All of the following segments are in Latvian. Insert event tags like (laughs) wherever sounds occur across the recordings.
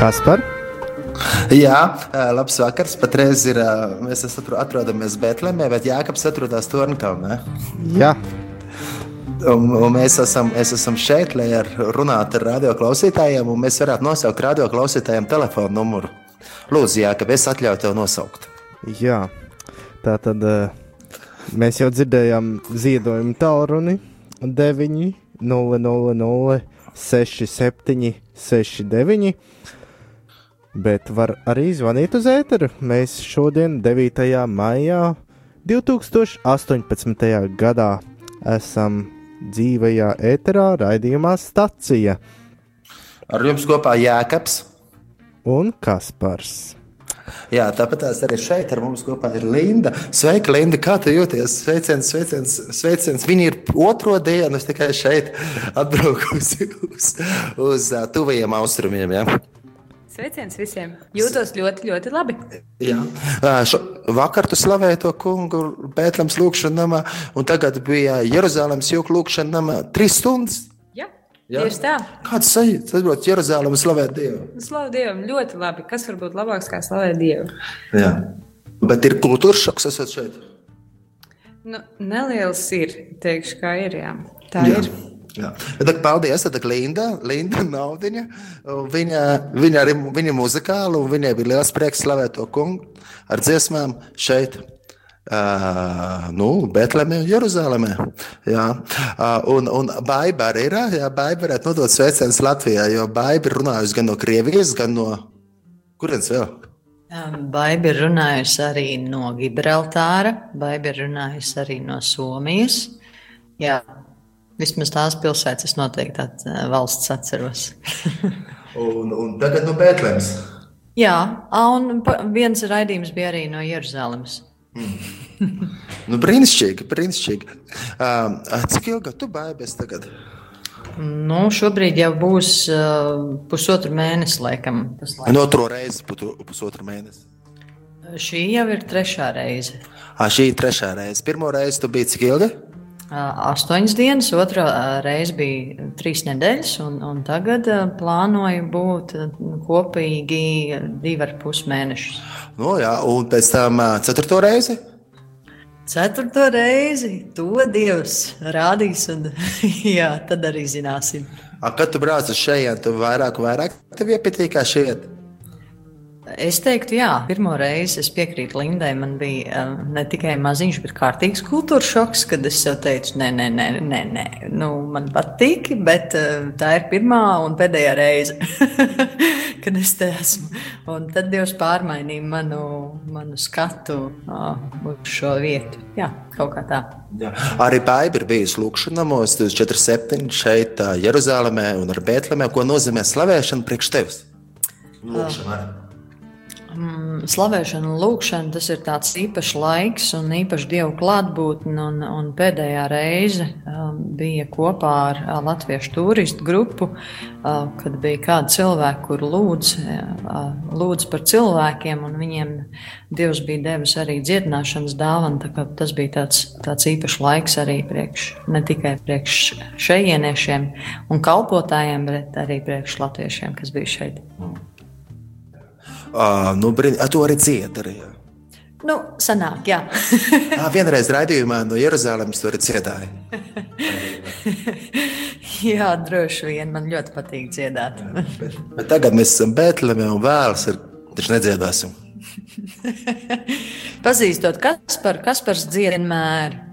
Kas par? Jā, labs vakars. Patreiz ir, mēs atrodamies Bēltlemē, bet Jānis atrodas Tornkalnē. Jā. Un, un mēs, esam, mēs esam šeit, lai ar runātu ar radio klausītājiem, un mēs varētu nosaukt radio klausītājiem telefonu numuru. Lūdzu, Jā, ka es atļauju tev nosaukt. Jā, tā tad mēs jau dzirdējām ziedojumu tālruni 9, 0, 0, 0, 6, 7, 6, 9 bet var arī zvanīt uz ēteru. Mēs šodien, 9. maijā 2018. gadā, esam dzīvajā ēterā raidījumā Stacija. Ar jums kopā Jēkabs un Kaspars. Jā, tāpat arī šeit ar mums kopā ir Linda. Sveika, Linda, kā tu jūties? Sveiciens, sveiciens, sveiciens. Viņa ir otro dienu tikai šeit atbraukusi (laughs) uz, uz uh, tuvajiem austrumiem. Ja? Sveiciens visiem! Jūtos ļoti, ļoti labi. Jā, Šo, vakar tu slavēji to kungu Bēntlēmas lūkšanā namā, un tagad bija Jeruzalemes jūka lūkšanā namā trīs stundas. Jā, Jā. tieši tā. Kāds sajūta? Tas būtu Jeruzalem slavēt Dievu. Slavu Dievam ļoti labi. Kas var būt labāks kā slavēt Dievu? Jā, bet ir kultūras šoks esat šeit. Nu, neliels ir, teikšu, kā ir. Jā. Tā jā. ir. Jā. Tad, paldies, tad Linda, Linda (laughs) Naudiņa. Viņa, viņa arī viņa muzikāla, un viņai bija liels prieks slavēt to kungu ar dziesmām šeit. Uh, nu, Betlemē un Jeruzalemē. Jā. Uh, un, un Baiba arī ir. Jā, Baiba varētu nodot sveicienus Latvijā, jo Baiba ir runājusi gan no Krievijas, gan no kurienes vēl? Baiba ir runājusi arī no Gibraltāra, Baiba ir runājusi arī no Somijas. Jā, Vismaz tās pilsētas noteikti tādas uh, valsts atceros. (laughs) un, un tagad no Bēntlēmas. Jā, un viens raidījums bija arī no Jeruzalemes. Mm. nu, brīnišķīgi, brīnišķīgi. Uh, cik ilgi tu baigies tagad? Nu, šobrīd jau būs uh, pusotru mēnesi, laikam. No otro reizi pusotru mēnesi. Šī jau ir trešā reize. À, šī ir trešā reize. Pirmo reizi tu biji cik ilgi? Astoņas dienas, otrā reize bija trīs nedēļas, un, un tagad plānoju būt kopīgi divi ar pus mēnešus. No, jā, un pēc tam ceturto reizi? Ceturto reizi to Dievs rādīs, un (laughs) jā, tad arī zināsim. A, kad tu brauc uz šejienes, tu vairāk, vairāk tev iepatīk kā šeit? Es teiktu, jā, pirmo reizi es piekrītu Lindai. Man bija uh, ne tikai maziņš, bet kārtīgs kultūras šoks, kad es sev teicu, nē, nē, nē, nē, nē. Nu, man patīk, bet uh, tā ir pirmā un pēdējā reize, (laughs) kad es te esmu. Un tad Dievs pārmainīja manu, manu skatu uh, uz šo vietu. Jā, kaut kā tā. Jā. Arī Bāba ir bijusi lūkšanamos 47 šeit, Jeruzalemē un ar Bētlemē, ko nozīmē slavēšana priekš tevis. Lūkšana arī. Mm, slavēšana un lūkšana tas ir tāds īpašs laiks un īpaši dievu klātbūtne. Un, un pēdējā reize um, bija kopā ar uh, latviešu turistu grupu, uh, kad bija kādi cilvēki, kur lūdz, uh, lūdz par cilvēkiem, un viņiem Dievs bija devis arī dziedināšanas dāvanu. Tas bija tāds, tāds īpašs laiks arī priekš, ne tikai priekš šejieniešiem un kalpotājiem, bet arī priekš latviešiem, kas bija šeit. Uh, nu, brin, a, to arī dzied. Arī. Nu, sanāk, jā. à, (laughs) vienreiz raidījumā no Jeruzalemes to arī dziedāja. (laughs) jā, droši vien. Man ļoti patīk dziedāt. bet, bet tagad mēs esam Bēltlemē un vēlas, ir, taču nedziedāsim. (laughs) Pazīstot Kasparu, Kaspars dzied vienmēr.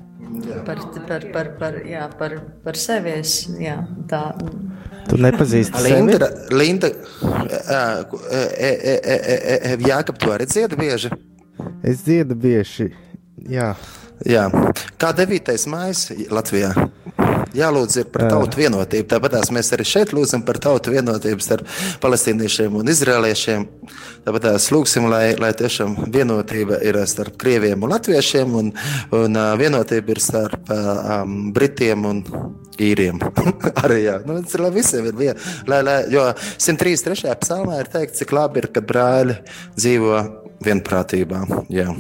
Par, par, par, par, jā, par, par sevi es, jā, tā Tu nepazīsti Linda, Linda Jākap, tu arī dziedi bieži? Es dziedu bieži, jā. Jā. Kā 9. mājas Latvijā? Jālūdz par tautu vienotību. Tāpat mēs arī šeit lūdzam par tautu vienotību starp palestīniešiem un izrēliešiem. Tāpat mēs lūgsim, lai, lai tiešām vienotība ir starp krieviem un latviešiem, un, un vienotība ir starp um, britiem un īriem. (laughs) arī jā, nu, tas ir lai visiem ir viena. Lai, lai, jo 133. psalmā ir teikts, cik labi ir, kad brāļi dzīvo vienprātībā. Jā.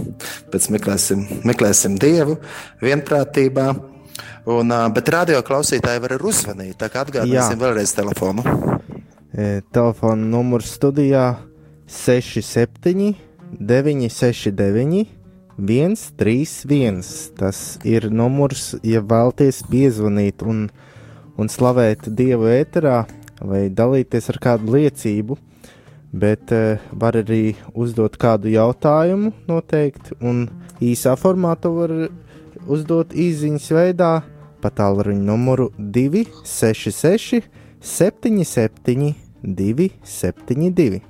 Pēc meklēsim, meklēsim Dievu vienprātībā. Un, bet radio klausītāji var arī uzzvanīt. Tā kā atgādāsim vēlreiz telefonu. E, telefona numurs studijā 67, 969, 131. Tas ir numurs, ja vēlaties piezvanīt un, un slavēt Dievu ēterā vai dalīties ar kādu liecību. Bet uh, var arī uzdot kādu jautājumu, noteikti, un īsā formātā var uzdot īsiņas veidā pa tālruņa numuru 266, 77, 272.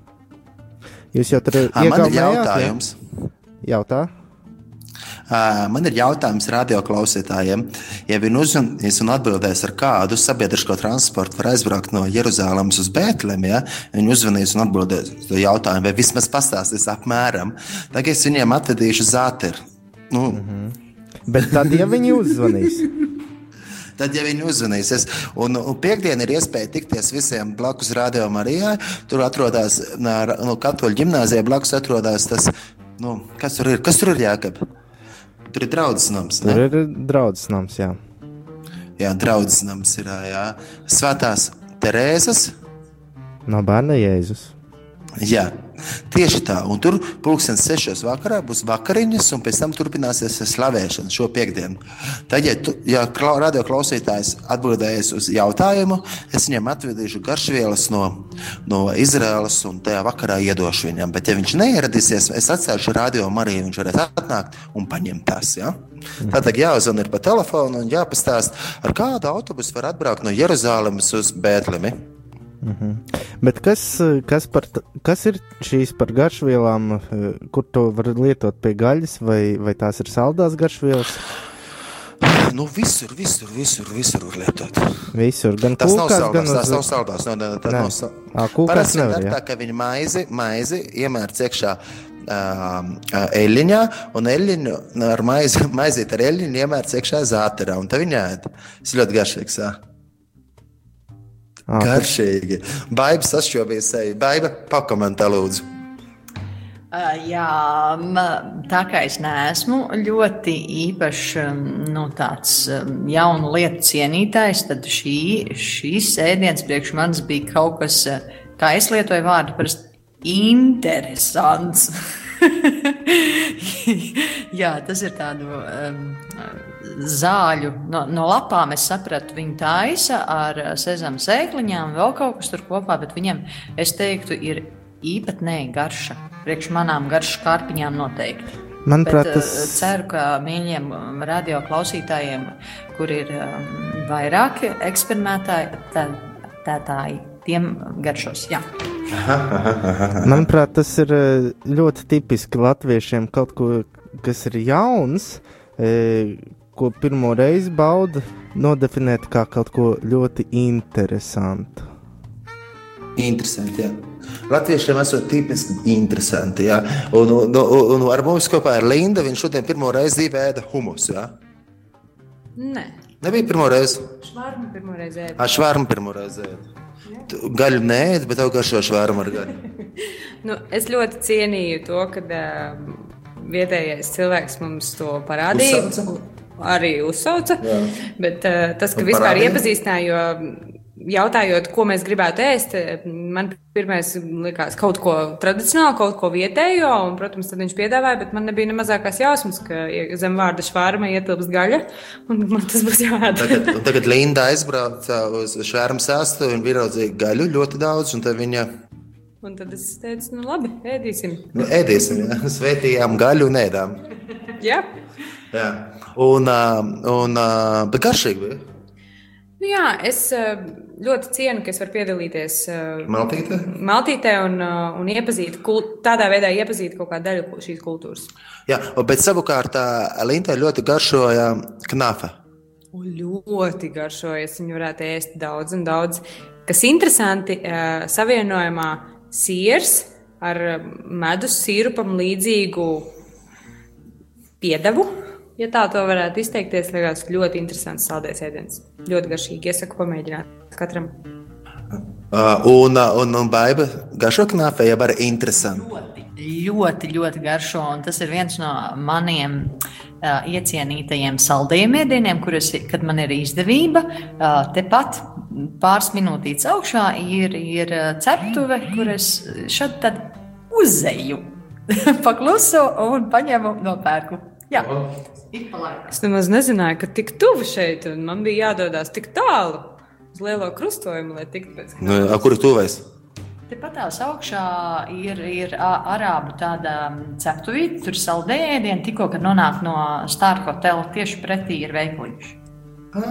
Jūs jau tur esat jautājums. Jā? Jautā. Man ir jautājums radioklausītājiem. Ja viņi uzzinās un atbildēs ar kādu sabiedrisko transportu, var aizbraukt no Jeruzalemes uz Bēntlemi, ja viņi uzvanīs un atbildēs uz to jautājumu, vai vismaz pastāstīs apmēram, tad es viņiem atvedīšu zāteru. Nu. Mm -hmm. Bet tad, ja viņi uzvanīs, (laughs) Tad, ja viņi uzvanīsies, un, un piekdiena ir iespēja tikties visiem blakus Rādio Marijai, tur atrodas nu, Katoļu ģimnāzijā, blakus atrodas tas, nu, kas tur ir, kas tur ir jākap? Tur ir draudzes nams. Ne? Tur ir draudzes nams, jā. Jā, draudzes nams ir, jā. Svētās Terēzes. No bērna Jēzus. Jā, tieši tā. Un tur pulkstenis sešos vakarā būs vakariņas, un pēc tam turpināsies slavēšana šo piekdienu. Tad, ja, tu, ja radio klausītājs atbildēs uz jautājumu, es viņam atvedīšu garšvielas no, no Izraēlas un tajā vakarā iedošu viņam. Bet, ja viņš neieradīsies, es atcelšu radio Mariju, viņš varēs atnākt un paņemt tās. Ja? Tātad jāuzzina pa telefonu un jāpastāst, ar kādu autobusu var atbraukt no Jeruzalemes uz Bēntlemi. Mm -hmm. Bet kas, kas, par, kas ir šīs par garšvielām, eh, kur to var lietot pie gaļas, vai, vai tās ir saldās garšvielas? Nu, visur, visur, visur, visur var lietot. Visur, gan tas kūkās, nav saldās, gan uz... tas nav saldās. No, no, Nē. nav sal... Ā, kūkās nevar, tā, jā. ka viņi maizi, maizi iemērc iekšā eļļiņā, un eļļiņu ar maizi, (laughs) maizīt ar eļļiņu iemērc iekšā zāterā, un tad viņi ēd. Tas ļoti garšīgs. Jā. Ā, Garšīgi. Baiba sašķobīja seju. Baiba, pakomentē lūdzu. Uh, Jā, tā kā es neesmu ļoti īpašs um, nu, tāds um, jaunu lietu cienītājs, tad šī, šīs ēdienas priekš manis bija kaut kas, kā es lietoju vārdu, parasti interesants. (laughs) Jā, tas ir tādu um, zāļu. No, no lapām es sapratu, viņi taisa ar uh, sezama sēkliņām, vēl kaut kas tur kopā, bet viņiem, es teiktu, ir īpatnēji garša. Priekš manām garšas kārpiņām noteikti. Manuprāt, tas uh, ceru, ka mīļiem um, radio klausītājiem, kur ir um, vairāki eksperimentētāji, tiem garšos. Jā. (laughs) Manuprāt, tas ir eh, ļoti tipiski latviešiem. Kaut ko, kas ir jauns, eh, ko pirmo reizi bauda, nodefinēt kā kaut ko ļoti interesantu. Interesanti. Jā. Latviešiem esot tipiski interesanti. Jā. Un, un, un, un ar mums kopā ar Lindu viņš šodien pirmo reizi dzīvē ēda humusu. Jā. Nē, Nebija pirmo reizi. švārmu pirmo reizi ēdu. Ar švārmu pirmo reizi ēda. Tu Gaļu nē, bet tev garšo švārmu ar gaļu. (laughs) Nu, es ļoti cienīju to, ka uh, vietējais cilvēks mums to parādīja. Uzsauca? Arī uzsauca. Jā. Bet uh, tas, ka vispār parādīja? iepazīstināja, jo jautājot, ko mēs gribētu ēst, eh, man pirmais likās kaut ko tradicionālu, kaut ko vietējo. Un, protams, tad viņš piedāvāja, bet man nebija ne mazākās jausmas, ka zem vārda švārma ietilpst gaļa. Un man tas būs jādara. Tagad, tagad Linda aizbrauca uz švērmu sēstu un ieraudzīja gaļu ļoti daudz. Un tad viņa Un tad es teicu, nu labi, ēdīsim. nu, ēdīsim, jā. svētījām gaļu un ēdām. Jā. Jā. Un, ā, un, ā, bet garšīgi bija. Nu, jā, es eh, ļoti cienu, ka es varu piedalīties eh, Maltīte. Maltītē un, un iepazīt, tādā veidā iepazīt kaut kādu daļu šīs kultūras. Jā, bet savukārt Lintai ļoti garšoja knafa. Ļoti garšojas, viņu varētu ēst daudz un daudz. Kas interesanti, savienojumā siers ar medus sīrupam līdzīgu piedevu. Ja tā to varētu izteikties, liekas ļoti interesants saldējs ēdiens. Ļoti garšīgi. Iesaku pamēģināt katram. Uh, un, un, un baiba garšo knafa, jau arī interesanti. Ļoti, ļoti, ļoti garšo. un Tas ir viens no maniem uh, iecienītajiem saldējiem ēdieniem, kurus, kad man ir izdevība, uh, tepat pāris minūtītes augšā ir, ir ceptuve, kur es šad tad uzzeju (laughs) paklusu un paņemu nopērku. Jā. Es nemaz nezināju, ka tik tuvu šeit, un man bija jādodas tik tālu uz lielo krustojumu, lai tiktu pēc Nu, a, kur ir tuvais? Tepat tās augšā ir, ir arābu tāda ceptuvīte, tur saldēdieni, tikko, kad nonāk no Star hotela, tieši pretī ir veikliņš. Un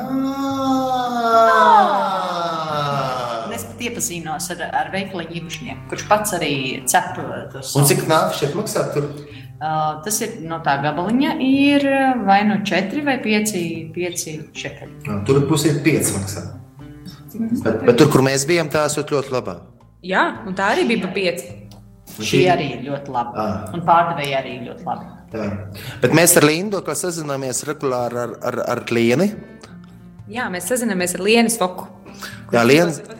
iepazinos ar, ar veikliņu īpašnieku, kurš pats arī cep tos. Un cik nāk šeit maksā? Tur? Uh, tas ir no tā gabaliņa, ir vai nu 4 vai 5, 5 šekļi. Jā, Tur pusē ir pieci maksā. Bet, bet tur, kur mēs bijām, tā esot ļoti labā. Jā, un tā arī bija pa pieci. Šī arī ir ļoti laba. Ah. Un pārdevēja arī ļoti labi. Jā. Bet mēs ar Lindu sazināmies regulāri ar, ar, ar Lienu. Jā, mēs sazināmies ar Lienas Foku. Jā,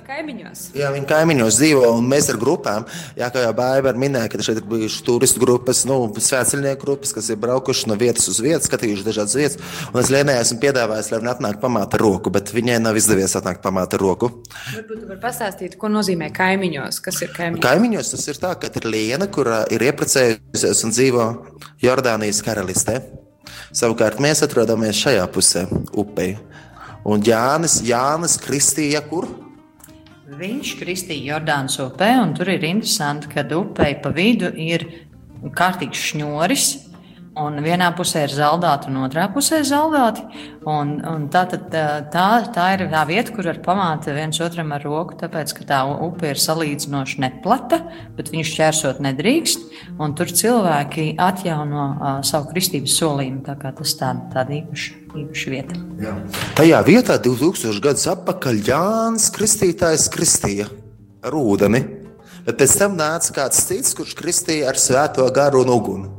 kaimiņos. Jā, viņa kaimiņos dzīvo, un mēs ar grupām, jā, kā jau Bāra minēja, ka šeit ir bijušas turistu grupas, nu, svētceļnieku grupas, kas ir braukuši no vietas uz vietu, skatījuši dažādas vietas. Un es Lienai esmu piedāvājis, lai viņa atnāk pamāta roku, bet viņai nav izdevies atnākt pamāta roku. Varbūt tu vari pastāstīt, ko nozīmē kaimiņos. Kas ir kaimiņos? Kaimiņos tas ir tā, ka ir Liena, kur ir ieprecējusies un dzīvo Jordānijas karalistē. Savukārt mēs atrodamies šajā pusē, upei. Un Jānis, Jānis Kristīja, kur? Viņš kristīja Jordānas upē, un tur ir interesanti, ka upei pa vidu ir kārtīgs šņuris. Un vienā pusē ir zeltāti, un otrā pusē ir zeltāti. Un, un tā, tad, tā, tā ir tā vieta, kur var pamāt viens otram ar roku, tāpēc ka tā upe ir salīdzinoši neplata, bet viņš ķērsot nedrīkst. Tur cilvēki atjauno uh, savu kristības solījumu. Tā tas tā, tāda īpaša, īpaša vieta. Jā. Tajā vietā 2000 gadus atpakaļ Jānis Kristītājs kristīja ar ūdeni. Bet pēc tam nāca kāds cits, kurš kristīja ar svēto garu un uguni.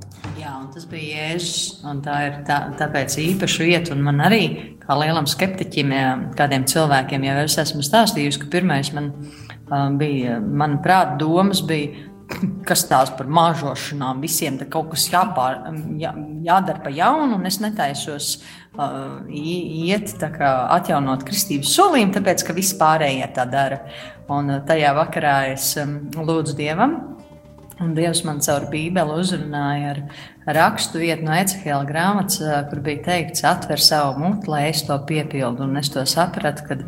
Bija Jēzus. un Tā ir tā, tāpēc īpaša vieta. Un man arī, kā lielam skeptiķim, jā, kādiem cilvēkiem, jau es esmu stāstījusi, ka pirmais man uh, bija, manuprāt, domas bija. (clears throat) Kas tās par māžošanām, visiem te kaut kas jāpār, jā, jādara pa jaunu, un es netaisos uh, iet tā kā atjaunot kristības solījumu, tāpēc ka visi pārējie tā dara. Un uh, tajā vakarā es um, lūdzu Dievam, Un Dievs man caur Bībeli uzrunāja ar rakstu vietu no Ecehela grāmatas, kur bija teikts, atver savu mutu, lai es to piepildu. Un es to sapratu, ka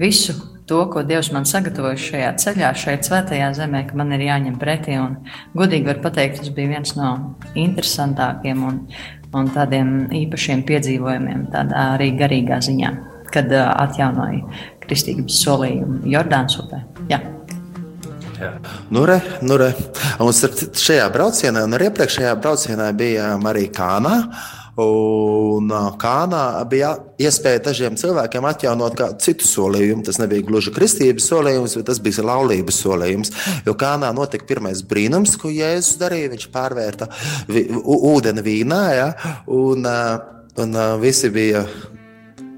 visu to, ko Dievs man sagatavoja šajā ceļā, šeit svētajā zemē, ka man ir jāņem pretī. Un, godīgi var pateikt, tas bija viens no interesantākiem un, un tādiem īpašiem piedzīvojumiem, tādā arī garīgā ziņā, kad ā, atjaunoja kristības solījumu Jordānas upē. Jā. Nu, re, nu, re. Un šajā braucienā, un arī iepriekšējā braucienā bijām arī Kānā. Un Kānā bija iespēja dažiem cilvēkiem atjaunot kādu citu solījumu. Tas nebija gluži kristības solījums, bet tas bija laulības solījums. Jo Kānā notika pirmais brīnums, ko Jēzus darīja. Viņš pārvērta ūdeni vīnā, ja, un, un visi bija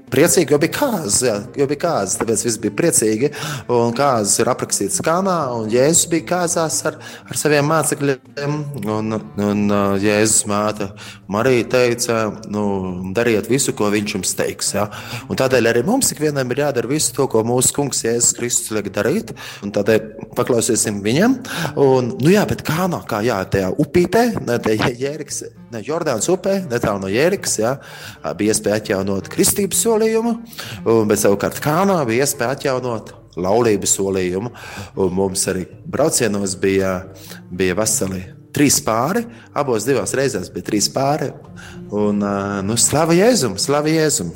Priecīgi, jo bija kārtas, jo bija kārtas, tāpēc viss bija priecīgi. Un kārtas ir aprakstīts kanā, un Jēzus bija kāzās ar, ar saviem mācekļiem. Un, un uh, Jēzus māte Marija teica, nu, dariet visu, ko viņš jums teiks. Ja? Un tādēļ arī mums ikvienam ir jādara visu to, ko mūsu kungs Jēzus Kristus liek darīt. Un tādēļ paklausīsim viņam. Un, nu jā, bet kā no kā, jā, tajā upītē, ne, tajā Jēriks, ne, Jordānas upē, netālu no Jēriks, jā, bija iespēja atjaunot kristības solījumu, bet savukārt Kānā bija iespēja atjaunot laulības solījumu. Un mums arī braucienos bija, bija veseli trīs pāri, abos divās reizēs bija trīs pāri. Un, nu, slava Jēzum, slava Jēzum!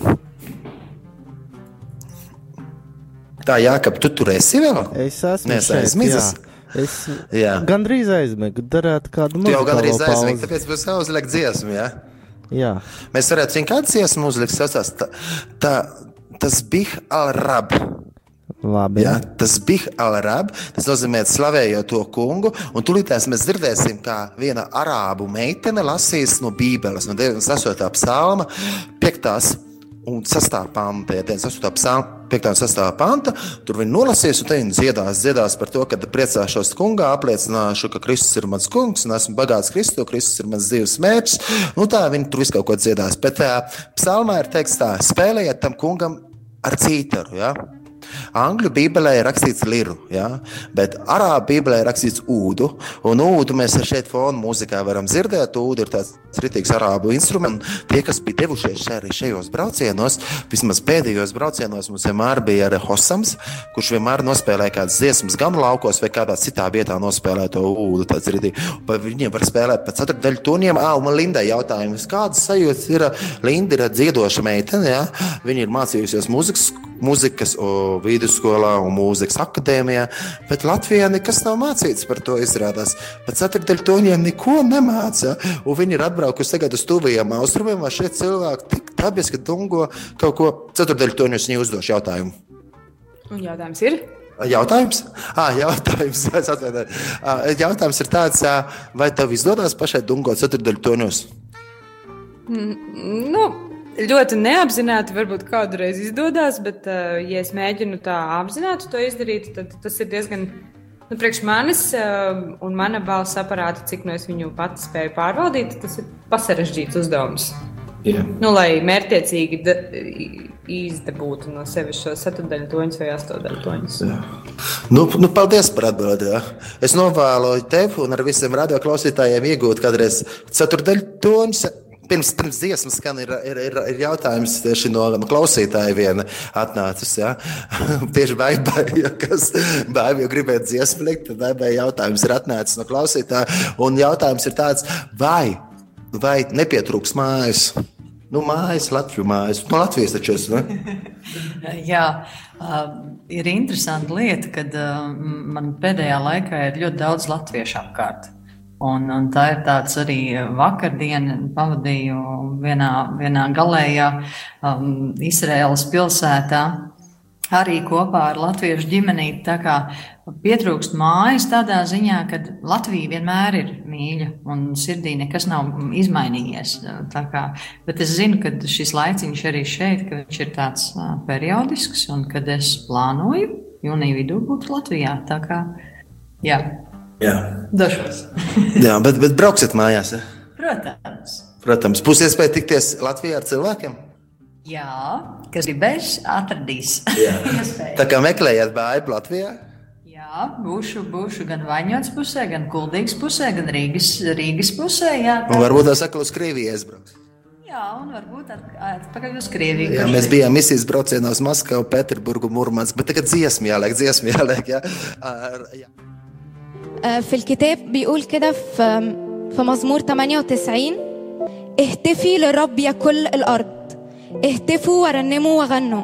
Tā, Jākap, tu tur esi vēl? Es esmu Nē, es šeit, aizmidzis. jā. Es Jā. gandrīz aizmigu. Darētu kādu Tu jau gandrīz aizmīgi, tāpēc būs jāuzliek dziesmu. Ja? Jā, Mēs varētu zināt, kādas dziesmu uzlikt. Sasās, tā, tā, tas bija al-rab. labi. Ja? Tas bija al-rab. Tas nozīmē, slavējot to kungu. Un tūlītās mēs dzirdēsim, kā viena arābu meitene lasīs no Bībeles, no 98. psalma, 5. un 6. panta. Ja 98. psalma, 5. un 6. panta. Tur viņi nolasīs, un viņi dziedās, dziedās par to, ka priecāšos kungā, apliecināšu, ka Kristus ir mans kungs, un esmu bagāts Kristu, Kristus ir mans dzīves mērķis. Nu, tā viņi tur visu kaut ko dziedās. Bet uh, psalmā ir teikts tā, spēlējiet tam kungam ar cītaru. Ja? Angļu bībelē ir rakstīts liru, ja? bet arābu bībelē ir rakstīts ūdu. Un ūdu mēs šeit fonu mūzikā varam dzirdēt. Ūdu ir tāds rītīgs arābu instruments. Tie, kas bija devušies arī šajos braucienos, vismaz pēdējos braucienos, mums vienmēr bija arī Hosams, kurš vienmēr nospēlēja kādas dziesmas, gan laukos, vai kādā citā vietā nospēlē to ūdu. Viņiem var spēlēt pa ceturdaļu toniem. Man Lindai jautājums, kādas sajūtas ir? Linda ir dziedoša meitene, ja? viņa ir mācījusies mūzikas, mūzikas vidusskolā un mūzikas akadēmijā, bet Latvijā nekas nav mācīts par to izrādās. Pat ceturdaļu toniem neko nemāca. Viņi ir atbraukuši tagad uz tuvajiem austrumiem, vai šie cilvēki tik dabiski dungo kaut ko ceturdaļu tonus viņi uzdošu jautājumu. Un jautājums ir? Jautājums? Ah, jautājums. jautājums ir tāds, vai tev izdodas pašai dungot? Mm, nu, ļoti neapzināti, varbūt kādreiz izdodas, bet, uh, ja es mēģinu tā apzināti to izdarīt, tad tas ir diezgan. Nu, priekš manis uh, un mana balss aparāta, cik no es viņu pati spēju pārvaldīt, tas ir pasarežģīts uzdevums. Yeah. Nu, lai mērķiecīgi izdabūtu no sevis šo ceturdaļu toņus vai astoņdaļu toņus. Nu, nu, paldies par atbildi. Ja. Es novēlu tev un ar visiem radioklausītājiem iegūt kādreiz ceturdaļu toņus pirms, pirms dziesmas skan, ir, ir, ir, ir jautājums tieši no, klausītāja viena atnācis. Ja? (laughs) tieši baigai, ja kas baigai gribētu dziesmu likt, tad baigai jautājums ir atnācis no klausītāja. Un jautājums ir tāds, vai, vai nepietrūks mājas? Nu, mājas, Latvijas mājas. No Latvijas taču es. (laughs) Jā, uh, ir interesanti lieta, ka uh, man pēdējā laikā ir ļoti daudz latviešu apkārt. Un, un tā ir tāds arī vakardiena, pavadīju vienā, vienā galējā um, Izraēlas pilsētā, arī kopā ar latviešu ģimeni. Tā kā pietrūkst mājas tādā ziņā, ka Latvija vienmēr ir mīļa un sirdī nekas nav izmainījies. Kā, bet es zinu, ka šis laiciņš arī šeit, ka viņš ir tāds periodisks un kad es plānoju jūnija vidū būt Latvijā. Tā kā, jā. Jā, dažos. (laughs) Jā bet, bet brauksiet mājās. Ja? Protams. Protams, būs iespēja tikties Latvijā ar cilvēkiem. Jā, kas gribēs, atradīs. (laughs) Tā kā meklējat bāju Latvijā. Jā, būšu, būšu gan Vaņots pusē, gan Kuldīgas pusē, gan Rīgas, Rīgas pusē. Jā, tā... Un varbūt tā sakot, uz Krieviju aizbraukt. Jā, un varbūt atpakaļ uz Krieviju. Jā, mēs bijām misijas braucienā uz Maskavu, Pēterburgu, Murmansku, bet tagad dziesmu jāliek, dziesmu jāliek. Jā. Ar, jā. في الكتاب بيقول كده في في مزمور 98 اهتفي للرب يا كل الأرض. اهتفوا ورنموا وغنوا.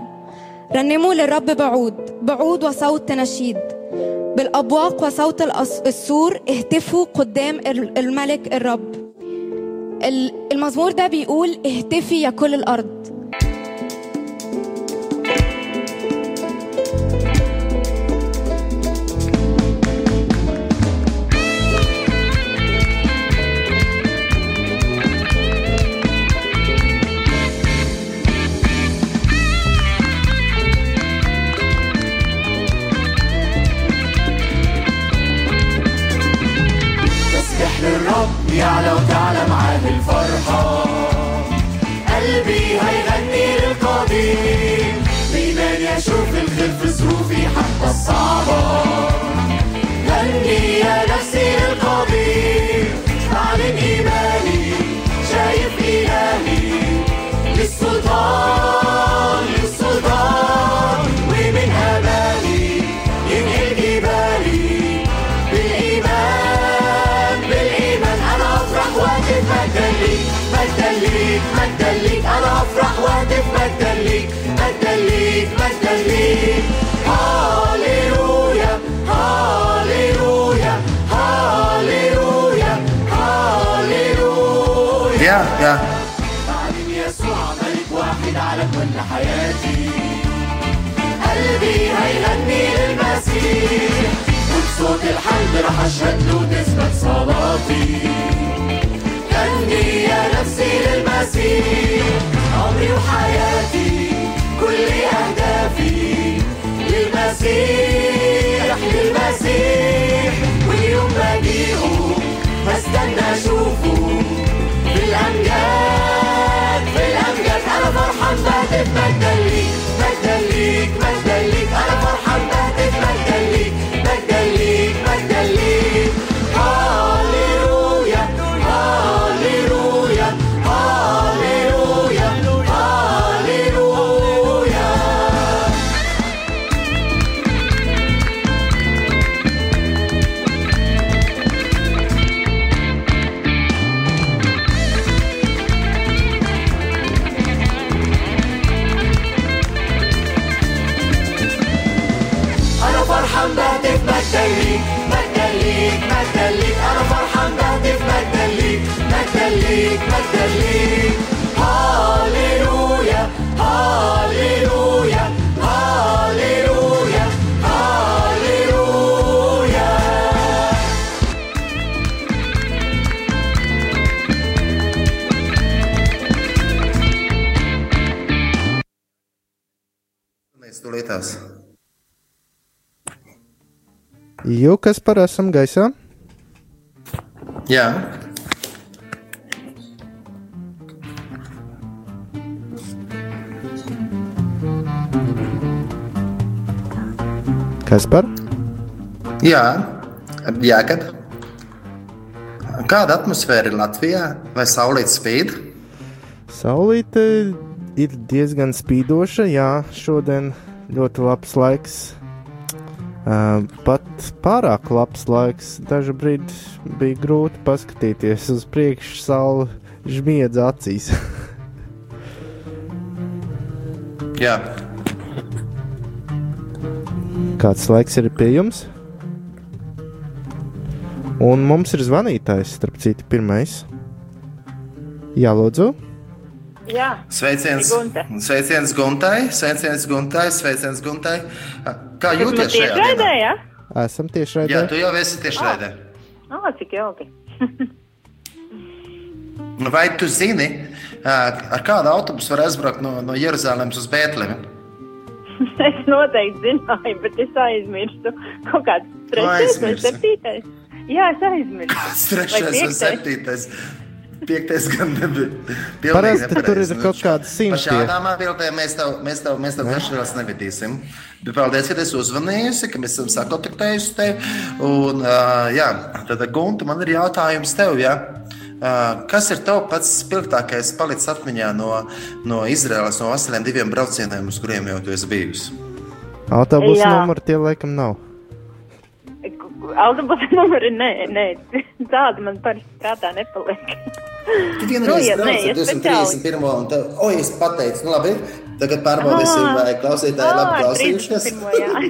رنموا للرب بعود بعود وصوت نشيد. بالأبواق وصوت السور اهتفوا قدام الملك الرب. المزمور ده بيقول اهتفي يا كل الأرض. يعلى وتعلى معاه الفرحة. قلبي هيغني للقدير بإيمان يشوف الخير في ظروفي حتى الصعبة. Jā. بعلم يسوع ملك واحد على كل حياتي. قلبي هيغني للمسيح. وبصوت الحمد رح أشهد له تثبت صلاتي. غني يا نفسي للمسيح. عمري وحياتي كل أهدافي. للمسيح للمسيح. واليوم بجيئه بستنى أشوفه. في الامجاد في الامجاد أنا فرحان بهتف مجدا ليك مجدا ليك مجدا Jū, kas par esam gaisā? Jā, Kas par? jā, jā kad. Kāda atmosfēra ir Latvijā? Vai saulīt spīd? Saulīte ir diezgan spīdoša. Jā, šodien ļoti labs laiks. Uh, pat pārāk labs laiks. Dažu brīdi bija grūti paskatīties uz priekšu, saule žmiedz acīs. (laughs) Jā, Kāds laiks ir pie jums? Un mums ir zvanītājs, starp citu, pirmais. Jā, lūdzu. Jā, sveiciens, sveiciens Guntai, sveiciens Guntai, sveiciens Guntai. Kā jūs jūties šajā tiešraidē, dienā? jā? Esam tieši Jā, raidē. tu jau esi tiešraidē. Ā, cik jauki. (laughs) Vai tu zini, ā, ar kādu autobusu var aizbraukt no, no Jeruzalemes uz Bēntlemi? (laughs) es noteikti zināju, bet es aizmirstu. Kaut kāds trešais vai septītais. Jā, es aizmirstu. Trešais vai septītais. Piektais gan nebija. Parasti tur nepareizi. ir kaut kādi Par simti. šādām atbildēm mēs tev, mēs tev, mēs tev kašķirās nevedīsim. Bet paldies, ka esi uzvanījusi, ka mēs esam sakontaktējuši tevi. Un, uh, jā, tad, Gunta, man ir jautājums tev, jā. Uh, kas ir tev pats spilgtākais palicis atmiņā no, no Izraēlas, no vasariem diviem braucieniem, uz kuriem jau tu esi bijusi? Autobusu numuru tie laikam nav. Autobusa (laughs) numuri, nē, nē, tāda man parasti prātā nepaliek. Tu Nu, vienreiz brauci ja ar speciāli. 231. un tev, oi, es pateicu, nu labi, tagad pārbaudīsim, Ā, vai klausītāji labi Ā, klausījušies. 31. jā. (laughs)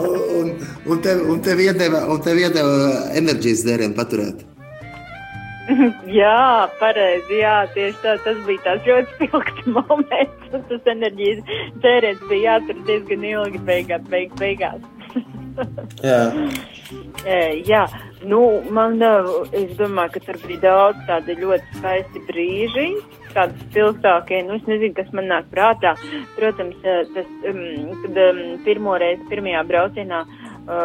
Un, un, tev, un tev iedeva, un tev iedeva enerģijas dzērienu paturēt. (laughs) Jā, pareizi. Jā, tieši tā. Tas bija tāds ļoti spilgts (laughs) moments. Tas enerģijas dzēriens bija jātur diezgan ilgi beigās. Beig, beigās. (laughs) Jā. Jā, nu, man, es domāju, ka tur bija daudz tādu ļoti skaisti brīži, tādi spilgtākie. Nu, es nezinu, kas man nāk prātā. Protams, tas, um, kad um, pirmo reizi, pirmajā braucienā, uh,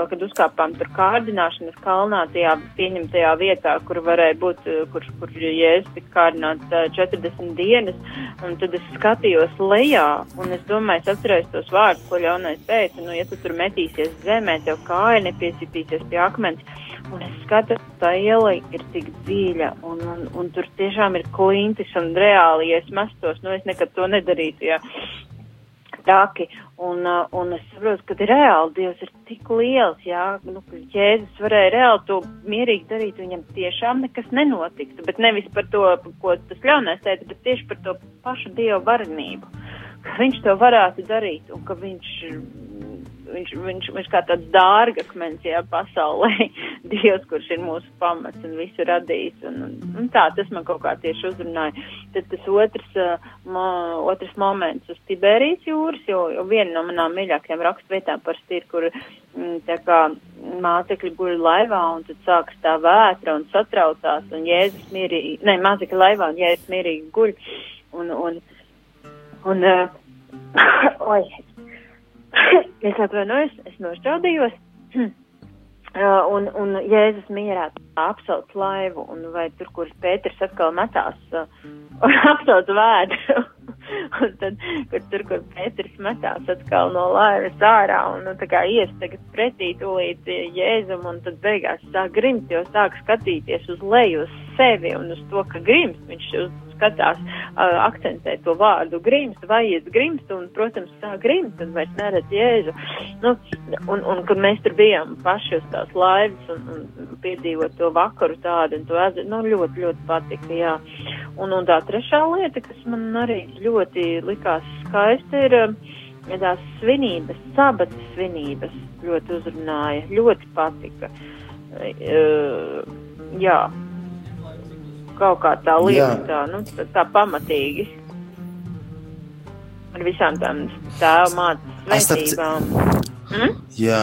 kad uzkāpām tur kārdināšanas kalnā, tajā pieņemtajā vietā, kur varēja būt, uh, kur, kur jēzus tika kārdināts uh, 40 dienas, un tad es skatījos lejā, un es domāju, es atceros tos vārdus, ko ļaunais teica, nu, ja tu tur metīsies zemē, tev kāja nepiesitīsies pie akmens, un es skatos, tā iela ir tik dziļa, un, un, un tur tiešām ir klintis, un reāli, ja es mestos, nu, es nekad to nedarītu, ja traki. Un, uh, un es saprotu, ka reāli Dievs ir tik liels, jā, nu, ka Jēzus varēja reāli to mierīgi darīt, viņam tiešām nekas nenotiktu. Bet nevis par to, ko tas ļaunais teica, bet tieši par to pašu Dieva varenību. Ka viņš to varētu darīt un ka viņš, viņš, viņš, viņš kā tāds dārgakmens, jā, pasaulē, (laughs) Dievs, kurš ir mūsu pamats un visu radījis. Un, un, un tā, tas man kaut kā tieši uzrunāja. Tad tas otrs, mo, otrs moments uz Tiberijas jūras, jo, jo viena no manām mīļākajām rakstvietām parasti ir, kur mm, tā kā mācekļi guļ laivā un tad sākas tā vētra un satraucās un Jēzus mierīgi, ne, mācekļi laivā un Jēzus mierīgi guļ. Un, un, un, uh, (laughs) oi, es atvainojos, es nošķaudījos. Uh, (clears throat) un, un Jēzus mierā apsauc laivu, un vai tur, kur Pēters atkal metās uh, (laughs) un apsauc vēdru. (laughs) un tad, kur tur, kur Pēters metās atkal no laivas ārā, un nu, tā kā ies tagad pretī tūlīt Jēzum, un tad beigās sāk grimt, jo sāk skatīties uz leju, uz sevi un uz to, ka grims, viņš uz skatās, uh, akcentē to vārdu grims, vai iet grims, un, protams, sāk grimt, un vairs neredz Jēzu. Nu, un, un, kad mēs tur bijām paši uz tās laivas un, un piedzīvot to vakaru tādu, un to ezeru, nu, ļoti, ļoti patika, jā. Un, un tā trešā lieta, kas man arī ļoti likās skaista, ir, tās svinības, sabata svinības ļoti uzrunāja, ļoti patika. Uh, jā, kaut kā tā lieta, tā, nu, tā, tā pamatīgi. Ar visām tām tēva mātes ci- svētībām. Jā.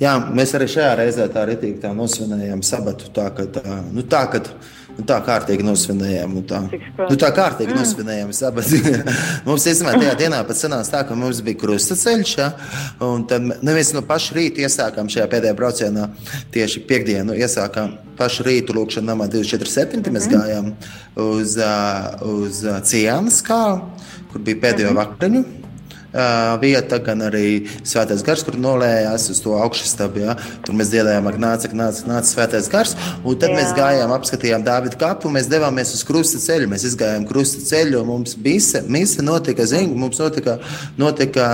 Jā, mēs arī šajā reizē tā rītīgi tā nosvinējām sabatu. Tā, ka tā, nu, tā, ka, nu, tā kārtīgi nosvinējām. Nu, tā, nu, tā kārtīgi mm. nosvinējām sabatu. (laughs) mums īstenībā tajā dienā pat sanāca tā, ka mums bija krustaceļš. Ja, un tad nevis no paša rīta iesākām šajā pēdējā braucienā tieši piekdienu. Iesākām pašu rītu lūkšanu namā 247. Mēs gājām uz, uz ā, Ciānas kālu, kur bija pēdējo vakariņu uh, vieta, gan arī svētais gars, kur nolējās uz to augšstabu. Ja? Tur mēs dziedājām, ka nāca, ka nāca, nāca svētais gars. Un tad Jā. mēs Jā. gājām, apskatījām Dāvidu kapu, mēs devāmies uz krusta ceļu. Mēs izgājām krusta ceļu, un mums mise, mise notika, zin, mums notika, notika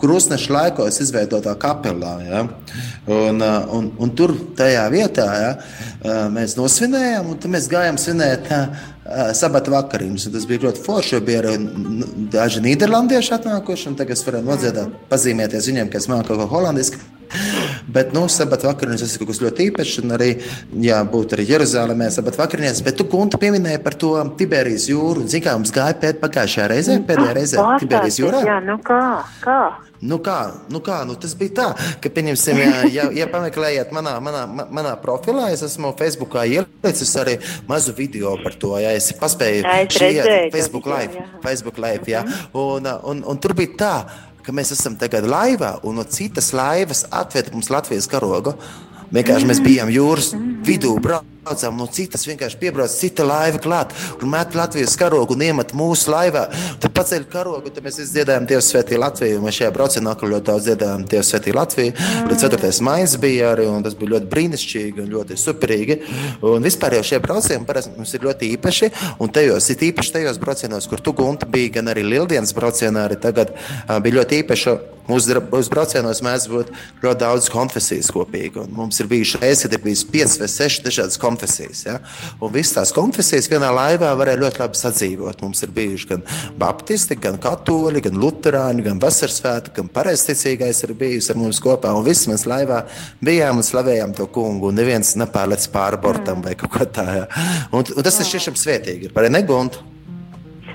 krustneša laikos izveidotā kapelā. Ja? Un, uh, un, un tur tajā vietā ja, uh, mēs nosvinējām, un mēs gājām svinēt. Uh, Sabata vakariņas. un Tas bija ļoti forši. jo Bija arī daži nīderlandieši atnākuši. un Tagad es varu nodziedāt, pazīmēties viņiem, ka es māku kaut ko holandiski. Bet, nu, sabata vakariņas tas ir kaut kas ļoti īpašs. Un arī, jā, būt arī Jeruzalemē, sabata vakariņas. Bet tu, Gunta, pieminēji par to Tiberijas jūru. Zini, kā mums gāja pēc pagājušajā reizē, pēdējā reizē Tiberijas jūrā? Jā, nu kā, kā? Nu kā, nu kā, nu tas bija tā, ka, pieņemsim, ja, ja, ja pameklējat manā, manā, ma- manā profilā, es esmu Facebookā ielicis arī mazu video par to, ja es paspēju Jā, es redzēju to Facebook video, live, jā. Facebook live, jā, un, un, un tur bija tā, ka mēs esam tagad laivā, un no citas laivas atved mums Latvijas karogu. Vienkārši mēs bijām jūras vidū, braucām no citas, vienkārši piebrauc cita laiva klāt un met Latvijas karogu un iemet mūsu laivā. Tad paceļ karogu, tad mēs dziedājām Dievs svētī Latviju. Mēs šajā braucienā ļoti daudz dziedājām Dievs svētī Latviju. Līdz 4. maijam bija arī, un tas bija ļoti brīnišķīgi un ļoti superīgi. Un vispār jau šie braucieni parasti mums ir ļoti īpaši, un tajos ir īpaši tajos braucienos, kur tu gunti bija, gan arī Lildienas braucienā, arī tagad bija ļoti īpaši. Mūsu, braucienos mēs būtu ļoti daudz konfesijas kopīgi. un Mums ir bijuši reizes, kad ir bijis piecas vai sešas dažādas konfesijas. Ja? Un visas tās konfesijas vienā laivā varēja ļoti labi sadzīvot. Mums ir bijuši gan baptisti, gan katoļi, gan luterāņi, gan vasarsvētki, gan pareizticīgais ir bijis ar mums kopā. Un visi mēs laivā bijām un slavējām to kungu. Un neviens nepārlec pāri bortam vai kaut kā tāda. Un, un tas ir tiešām svētīgi. Ir pareizi negunti.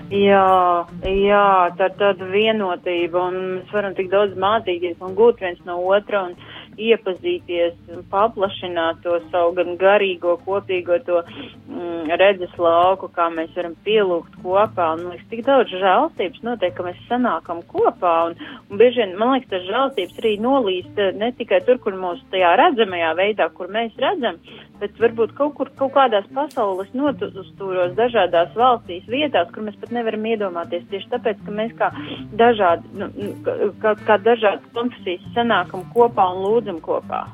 Jā, jā, tā ir tāda vienotība, un mēs varam tik daudz mācīties un gūt viens no otra un iepazīties, un paplašināt to savu gan garīgo, kopīgo to mm, redzes lauku, kā mēs varam pielūgt kopā. Un, man liekas, tik daudz žēlstības notiek, ka mēs sanākam kopā, un, un bieži vien, man liekas, tas žēlstības arī nolīst eh, ne tikai tur, kur mūsu tajā redzamajā veidā, kur mēs redzam, bet varbūt kaut kur, kaut kādās pasaules notustūros, dažādās valstīs, vietās, kur mēs pat nevaram iedomāties. Tieši tāpēc, ka mēs kā dažādi, nu, nu, kā, kā dažādas konfesijas sanākam kopā un lūdzam kopā.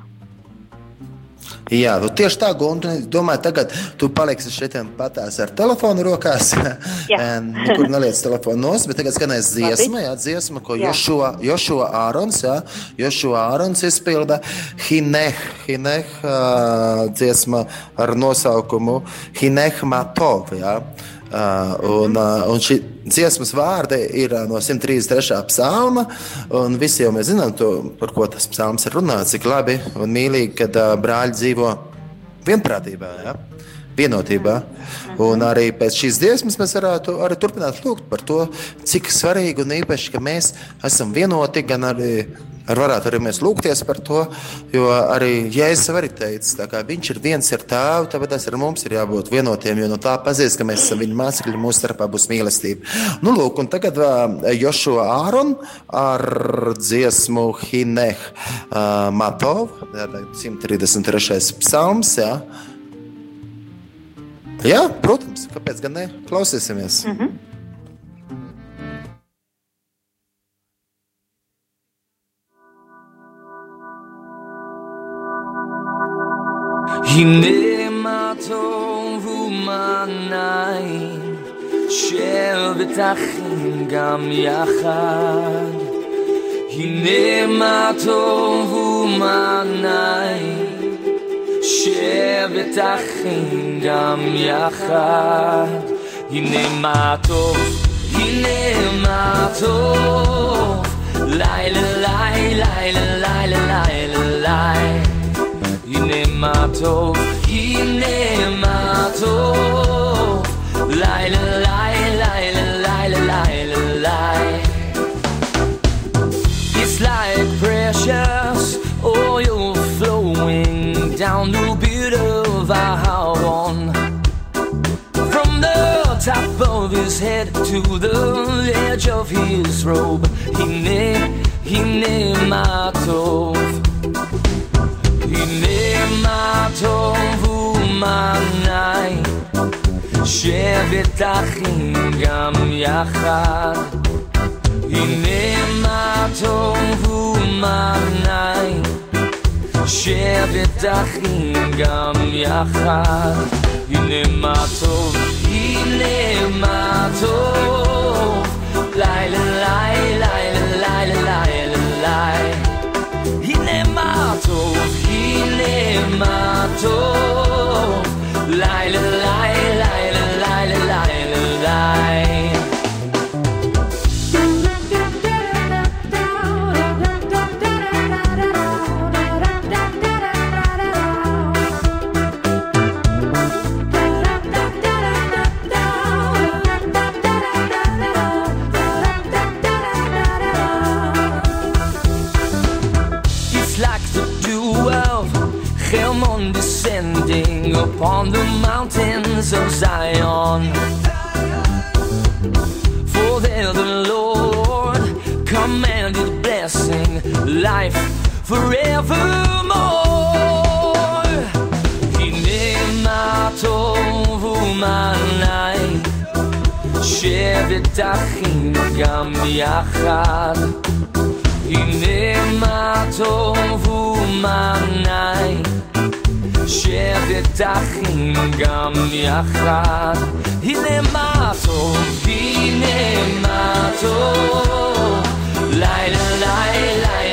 Jā, nu tieši tā, Gunte. Es domāju, tagad tu paliksi šeit patās ar telefonu rokās. (laughs) Nekur neliec telefonu nos, bet tagad skanēs dziesma, jā, dziesma, ko Jā. Jošua, Jošua Ārons, jā, Jošua Ārons izpilda Hineh, Hineh uh, dziesma ar nosaukumu Hineh Matov, jā. Uh, un, uh, un šī dziesmas vārdi ir uh, no 133. psalma. Visi jau mēs zinām, to, par ko tas psalms ir runāts. Cik labi un mīlīgi, kad uh, brāļi dzīvo vienprātībā. Ja? Vienotībā. Un arī pēc šīs dziesmas mēs varētu arī turpināt lūgt par to, cik svarīgi un īpaši, ka mēs esam vienoti, gan arī ar varētu arī mēs lūgties par to, jo arī Jēzus arī teica, kā viņš ir viens ar tēvu, tāpēc tas ar mums ir jābūt vienotiem, jo no tā pazīst, ka mēs esam viņa mācekļi, mūsu starpā būs mīlestība. Nu, lūk, un tagad Jošo Āron ar dziesmu Hineh uh, Matov, jā, tā ir 133. psalms, jā. Jā, protams, kāpēc gan ne? Klausīsimies. Mm -hmm. הנה מתום ומנעים, שבט אחים גם יחד. הנה מתום ומנעים, שבט אחים גם יחד. הנה מה טוב, הנה מה טוב, לילה לילה לילה הנה מה טוב, הנה מה טוב, לילה לילה לילה לילה לילה It's like precious oil flowing down the beard of Aharon. From the top of his head to the edge of his robe. Hine, hine matov. Hine matov umanai. שבת אחים גם יחד. הנה מה טוב ומה נעים, שבת אחים גם יחד. הנה מה טוב, הנה מה טוב, tomato. Lay. descending upon the mountains of Zion. For there the Lord commanded blessing, life forevermore. Hine ma tov umanai, שבת אחים גם יחד. הנה מה טוב ומה נעים, שבת אחים גם יחד. הנה מה טוב, הנה מה טוב, לילה לילה לילה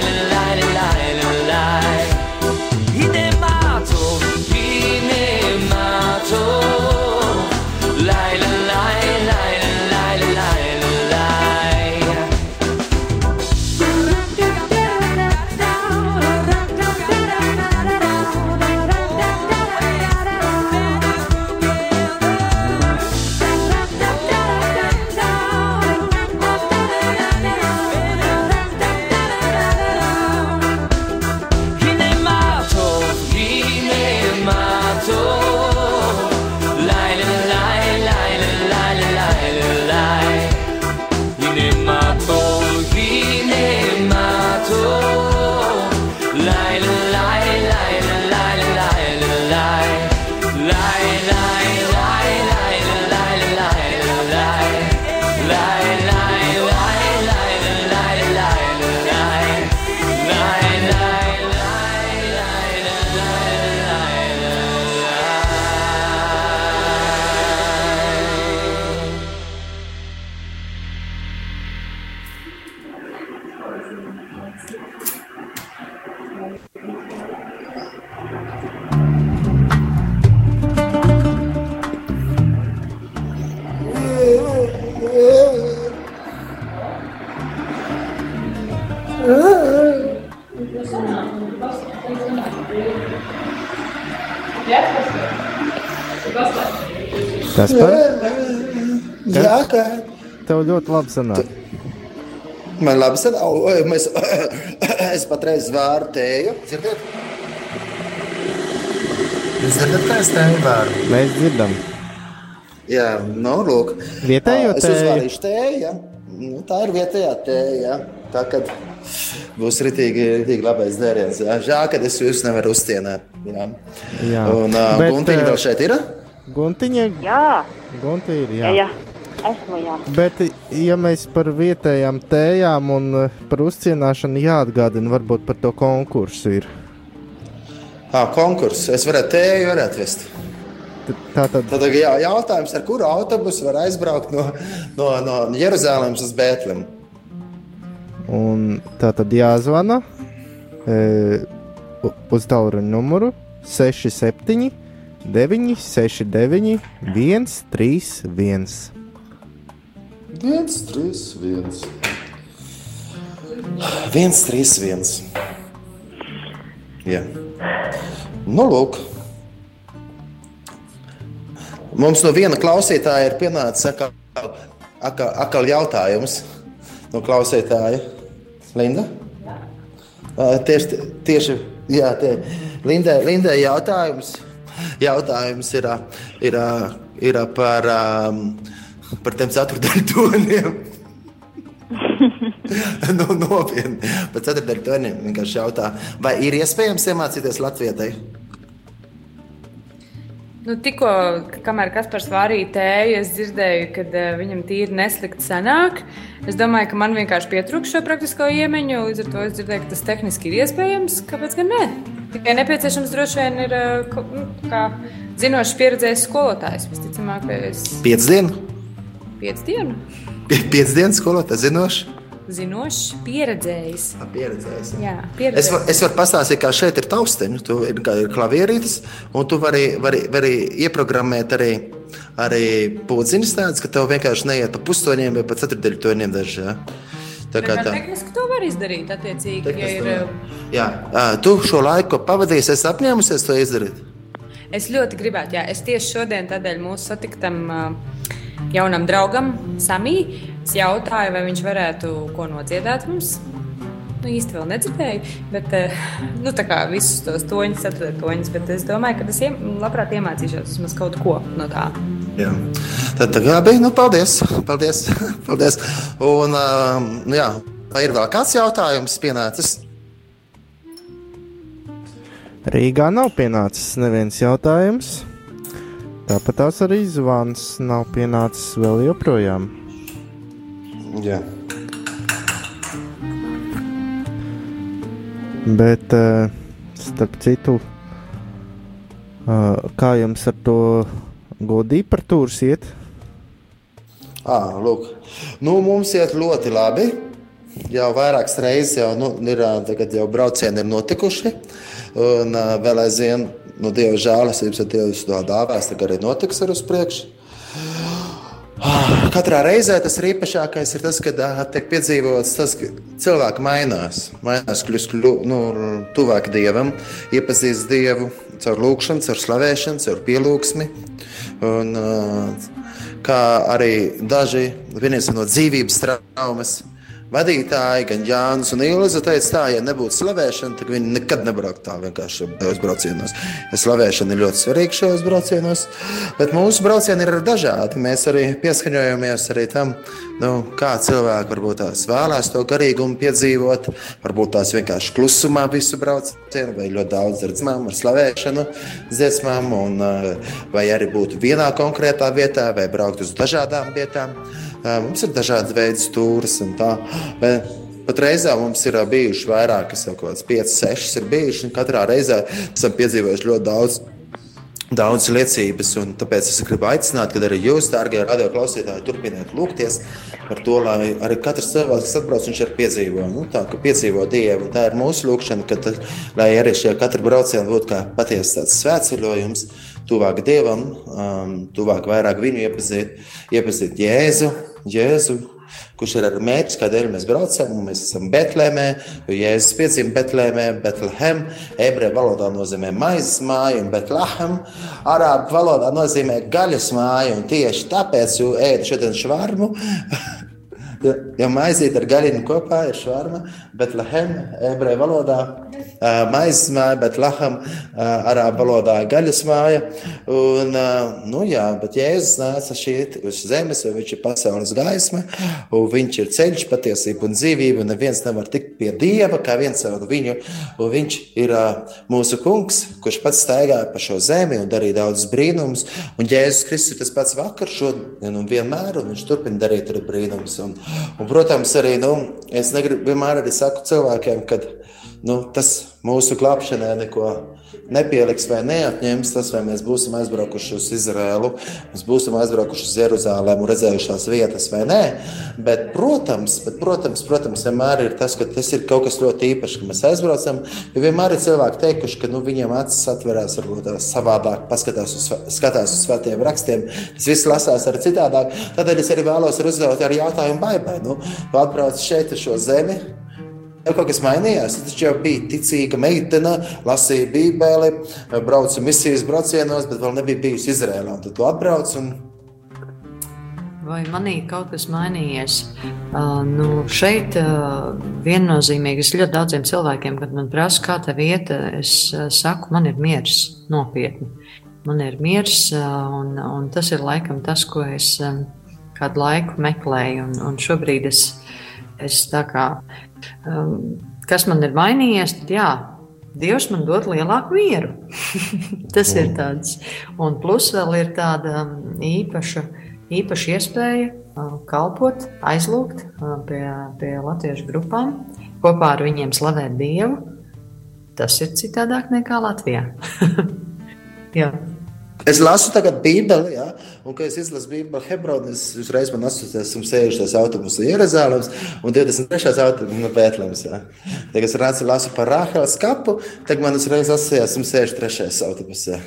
Tas par Jā, kā. tev ļoti labi sanāk. Man labi sanāk, mēs, (coughs) es patreiz vāru tēju. Dzirdiet? Jūs dzirdat, kā es tēju vāru? Mēs dzirdam. Jā, nu, lūk. Vietējo Es tēju? uzvārīšu tēju, jā. Nu, tā ir vietējā tēja, jā. Tā kad būs ritīgi, ritīgi labais dzēriens. jā. Žēl, ka es jūs nevaru uzcienēt. Jā. Jā. Un uh, Bet, Guntiņa eh, vēl šeit ir? Guntiņa, Jā, Gunti ir, jā. jā, esmu jā. Bet, ja mēs par vietējām tējām un eh, par uzcienāšanu jāatgādina, varbūt par to konkursu ir. Ah, konkurss. Es varētu tēju varētu vest. Tā tad Tad jā, jautājums, ar kuru autobusu var aizbraukt no, no, no Jeruzalemes uz Bēntlemi? Un tā tad jāzvana e, uz tālruņa numuru 67, 9, 69, 131. viens, trīs, viens. Viens, trīs, viens. Jā. Nu, lūk. Mums no viena klausītāja ir pienācis atkal, atkal, atkal jautājums no klausītāja. Linda? Ā, Tieši, tieši jā, tie, Lindai, Lindai jautājums, jautājums ir, ir, ir par, ām, par tiem ceturtdaļu toniem. (laughs) nu, nopietni. Par ceturtdaļu toniem vienkārši jautā, vai ir iespējams iemācīties latviešu? Nu, tikko, kamēr Kaspars vārīja tēju, es dzirdēju, ka uh, viņam tīri neslikti sanāk. Es domāju, ka man vienkārši pietrūkst šo praktisko iemaņu. Līdz ar to es dzirdēju, ka tas tehniski ir iespējams. Kāpēc gan ne? Tikai nepieciešams droši vien ir ko- nu, zinošs, pieredzējis skolotājs. Visticamāk, ka es Piec dienu? piecu dienu Piec dienas skolotājs zinošs? zinošs, pieredzējis. Pieredzējis. Jā, Es, pieredzējis. var, es varu pastāstīt, kā šeit ir tausteņi. Tur ir, kā ir klavierītis, un tu vari, vari, vari ieprogrammēt arī, arī pūdziņas tādas, ka tev vienkārši neiet pa pustoņiem vai pa ceturdaļu toņiem daži. Ja? Tā kā Tā tehniski to var izdarīt, attiecīgi, ja Tehniski ir. to var. uh, Jā, tu šo laiku pavadīsi, es apņēmusies to izdarīt. Es ļoti gribētu, jā, es tieši šodien tādēļ mūsu satiktam jaunam draugam, Samī, jautāju, vai viņš varētu ko nodziedāt mums. Nu, īsti vēl nedzirdēju, bet uh, nu, tā kā visus tos toņus, ceturtos toņus, bet es domāju, ka es iem, labprāt iemācīšos vismaz kaut ko no tā. Jā. Tad tā bija, nu, paldies. paldies, (laughs) paldies. Un, ā, nu, jā, vai ir vēl kāds jautājums pienācis? Rīgā nav pienācis neviens jautājums. Tāpat tās arī zvans nav pienācis vēl joprojām. Jā. Bet, eh, starp citu, eh, kā jums ar to godīgi par tūrus iet? À, lūk. nu, mums iet ļoti labi. Jau vairākas reizes jau, nu, ir, jau braucieni ir notikuši. Un vēl aizvien, nu, Dieva žēlastības, ja Dievs to dāvās, tad arī notiks ar uz priekšu. Ah, Katrā reizē tas ir īpašākais, ir tas, kad tiek piedzīvots tas, ka cilvēki mainās. Mainās, kļūst kļu, nu, tuvāk dievam, iepazīst dievu caur lūgšanu, caur slavēšanu, caur pielūgsmi. Un, kā arī daži no dzīvības traumas. Vadītāji, gan Jānis un Ilza teica, tā, ja nebūtu slavēšana, tad viņi nekad nebrauktu tā vienkārši tajos braucienos. Ja slavēšana ir ļoti svarīga šajos braucienos, bet mūsu braucieni ir dažādi. Mēs arī pieskaņojamies arī tam, nu, kā cilvēki varbūt tās vēlēs to garīgumu piedzīvot, varbūt tās vienkārši klusumā visu braucienu, vai ļoti daudz ar dziesmām, ar slavēšanu, dziesmām, un, eh, vai arī būt vienā konkrētā vietā, vai braukt uz dažādām vietām. Mums ir dažādas veidas stūris un tā. Bet pat reizē mums ir bijuši vairākas, jau kaut kādas 5, 6 ir bijuši. Katrā reizē esam piedzīvojuši ļoti daudz. Daudz liecības, tāpēc es gribu aicināt, ka arī jūs, dārgie radioklausītāji, turpiniet lūgties par to, lai arī katrs cilvēks, kas atbrauc, viņš ir piedzīvojis. Nu, tā kā piedzīvo Dievu, tā ir mūsu lūgšana, ka tad, lai arī šie katra brauciena būtu kā patiesa tāds svētceļojums, tuvāk Dievam, um, tuvāk vairāk viņu iepazīt, iepazīt Jēzu, Jēzu, kurš ir ar mērķi, kādēļ mēs braucam. un Mēs esam Betlēmē, jo Jēzus piedzima Betlēmē, Betlehem, ebreju valodā nozīmē maizes māju, un Betlehem arābu valodā nozīmē gaļas māju. un Tieši tāpēc jūs ēdat šodien švarmu. (laughs) Ja, ja maizīt ar gaļinu kopā ir švarma, bet lahem, ebreju valodā, maizes māja, bet laham, arābu valodā gaļas māja. Un, nu jā, bet Jēzus nāca šeit uz zemes, jo viņš ir pasaules gaisma, un viņš ir ceļš, patiesība un dzīvība, un neviens nevar tikt pie Dieva, kā viens caur viņu, un viņš ir mūsu kungs, kurš pats staigāja pa šo zemi un darīja daudz brīnumus, un Jēzus Kristus ir tas pats vakar, šodien un vienmēr, un viņš turpina darīt arī brīnumus. Un, un, protams, arī, nu, es negribu vienmēr arī saku cilvēkiem, kad nu, tas mūsu glābšanai neko nepieliks vai neatņems. Tas, vai mēs būsim aizbraukuši uz Izraēlu, mēs būsim aizbraukuši uz Jeruzalem un redzējušās vietas vai nē. Bet, protams, bet, protams, protams, vienmēr ir tas, ka tas ir kaut kas ļoti īpašs, ka mēs aizbraucam. Jo vienmēr ir cilvēki teikuši, ka nu, viņiem acis atverās varbūt savādāk, paskatās uz, skatās uz svētiem rakstiem. Tas viss lasās arī citādāk. Tādēļ es arī vēlos uzdot arī jautājumu baibai. Nu, atbrauc šeit uz šo zemi. Jau kaut kas mainījās. Es jau biju ticīga meitene, lasīju Bībeli, braucu misijas braucienos, bet vēl nebija bijusi Izrēlā. Tad tu atbrauc un Vai manī kaut kas mainījies? Uh, nu, šeit uh, viennozīmīgi es ļoti daudziem cilvēkiem, kad man prasa, kā tā vieta, es uh, saku, man ir miers, nopietni. Man ir miers, un, un tas ir laikam tas, ko es kādu laiku meklēju. Un, un šobrīd es, es tā kā, um, kas man ir mainījies, tad jā. Dievs man dod lielāku mieru. (laughs) tas ir tāds. Un plus vēl ir tāda um, īpaša īpaša iespēja uh, kalpot, aizlūgt uh, pie, pie latviešu grupām, kopā ar viņiem slavēt Dievu. Tas ir citādāk nekā Latvijā. (laughs) Jā. Es lasu tagad Bībeli, ja, un, kad es izlasu Bībeli Hebronā, es uzreiz man asociēju, esmu sēžušies autobusā Jeruzalemes un 23. autobusā no Bētlemes. Ja. Tagad es redzu, lasu par Rāheles kapu, tad man uzreiz asociējas, esmu 63. autobusā.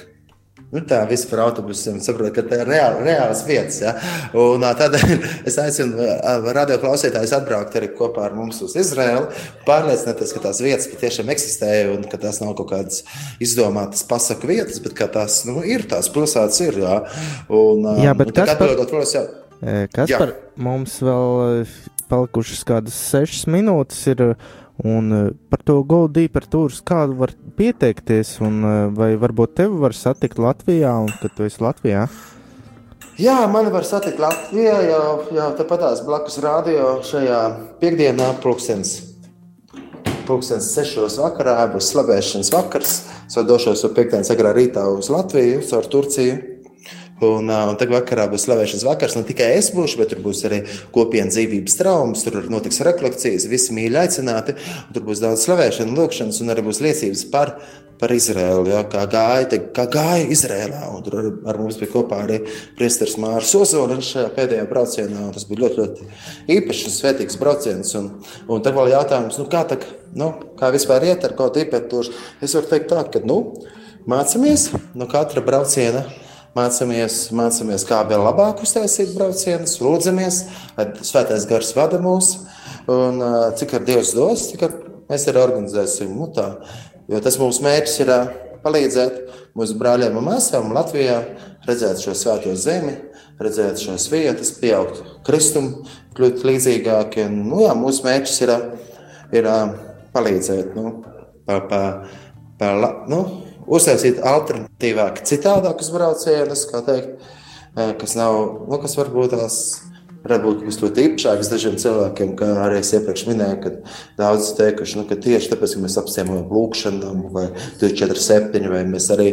Nu, tā viss par autobusiem saprot, ka tā ir reāli, reāls vietas. Ja? Un, tādēļ (laughs) es aicinu radio klausītājus atbraukt arī kopā ar mums uz Izraēlu, pārliecināties, ka tās vietas patiešām eksistē un ka tās nav kaut kādas izdomātas pasaku vietas, bet ka tās nu, ir, tās pilsētas ir. Jā, un, Jā bet un, kas par- protams, jā, Kas Jā. par mums vēl palikušas kādas sešas minūtes ir, eh, un eh, par to Goldī, par tūrus, kādu var pieteikties, un eh, vai varbūt tevi var satikt Latvijā, un kad tu esi Latvijā? Jā, mani var satikt Latvijā jau, jau tāpatās blakus rādio šajā piekdienā, pulkstens. Pūkstens sešos vakarā būs slavēšanas vakars. Es jau došos uz piekdienas agrā rītā uz Latviju, caur Turciju. Un, un tagad vakarā būs slavēšanas vakars. Ne tikai es būšu, bet tur būs arī kopienas dzīvības traumas, tur notiks rekolekcijas, visi mīļi aicināti. Tur būs daudz slavēšanas, lūkšanas un arī būs liecības par, par Izraēlu. Ja, kā, gāja, te, kā gāja Izraēlā. Un tur ar, ar mums bija kopā arī Priesteris Mārcis Ozols šajā pēdējā braucienā. Tas bija ļoti, ļoti īpašs un svētīgs brauciens. Un, un tad vēl jautājums, nu, kā, tā, nu, kā vispār iet ar kaut īpatnēm. Es varu teikt tā, ka nu, mācāmies no katra brauciena. Mācāmies, mācāmies, kā vēl labāk uztaisīt braucienus, lūdzamies, lai svētais gars vada mūs. Un, cik ar Dievs dos, tik ar mēs arī organizēsim. Nu, tā. jo tas mūsu mērķis ir palīdzēt mūsu brāļiem un māsām Latvijā, redzēt šo svēto zemi, redzēt šīs vietas, pieaugt kristumu, kļūt līdzīgākiem. Nu, jā, mūsu mērķis ir, ir palīdzēt. Nu, pa, pa, pa, nu, uztaisīt alternatīvāk, citādākus braucienus, kā teikt, eh, kas nav, nu, kas varbūt tās varētu būt kas ļoti īpašāks dažiem cilvēkiem, kā arī es iepriekš minēju, ka daudzi teikuši, nu, ka tieši tāpēc, ka mēs apciemojam lūkšanu vai 247, vai mēs arī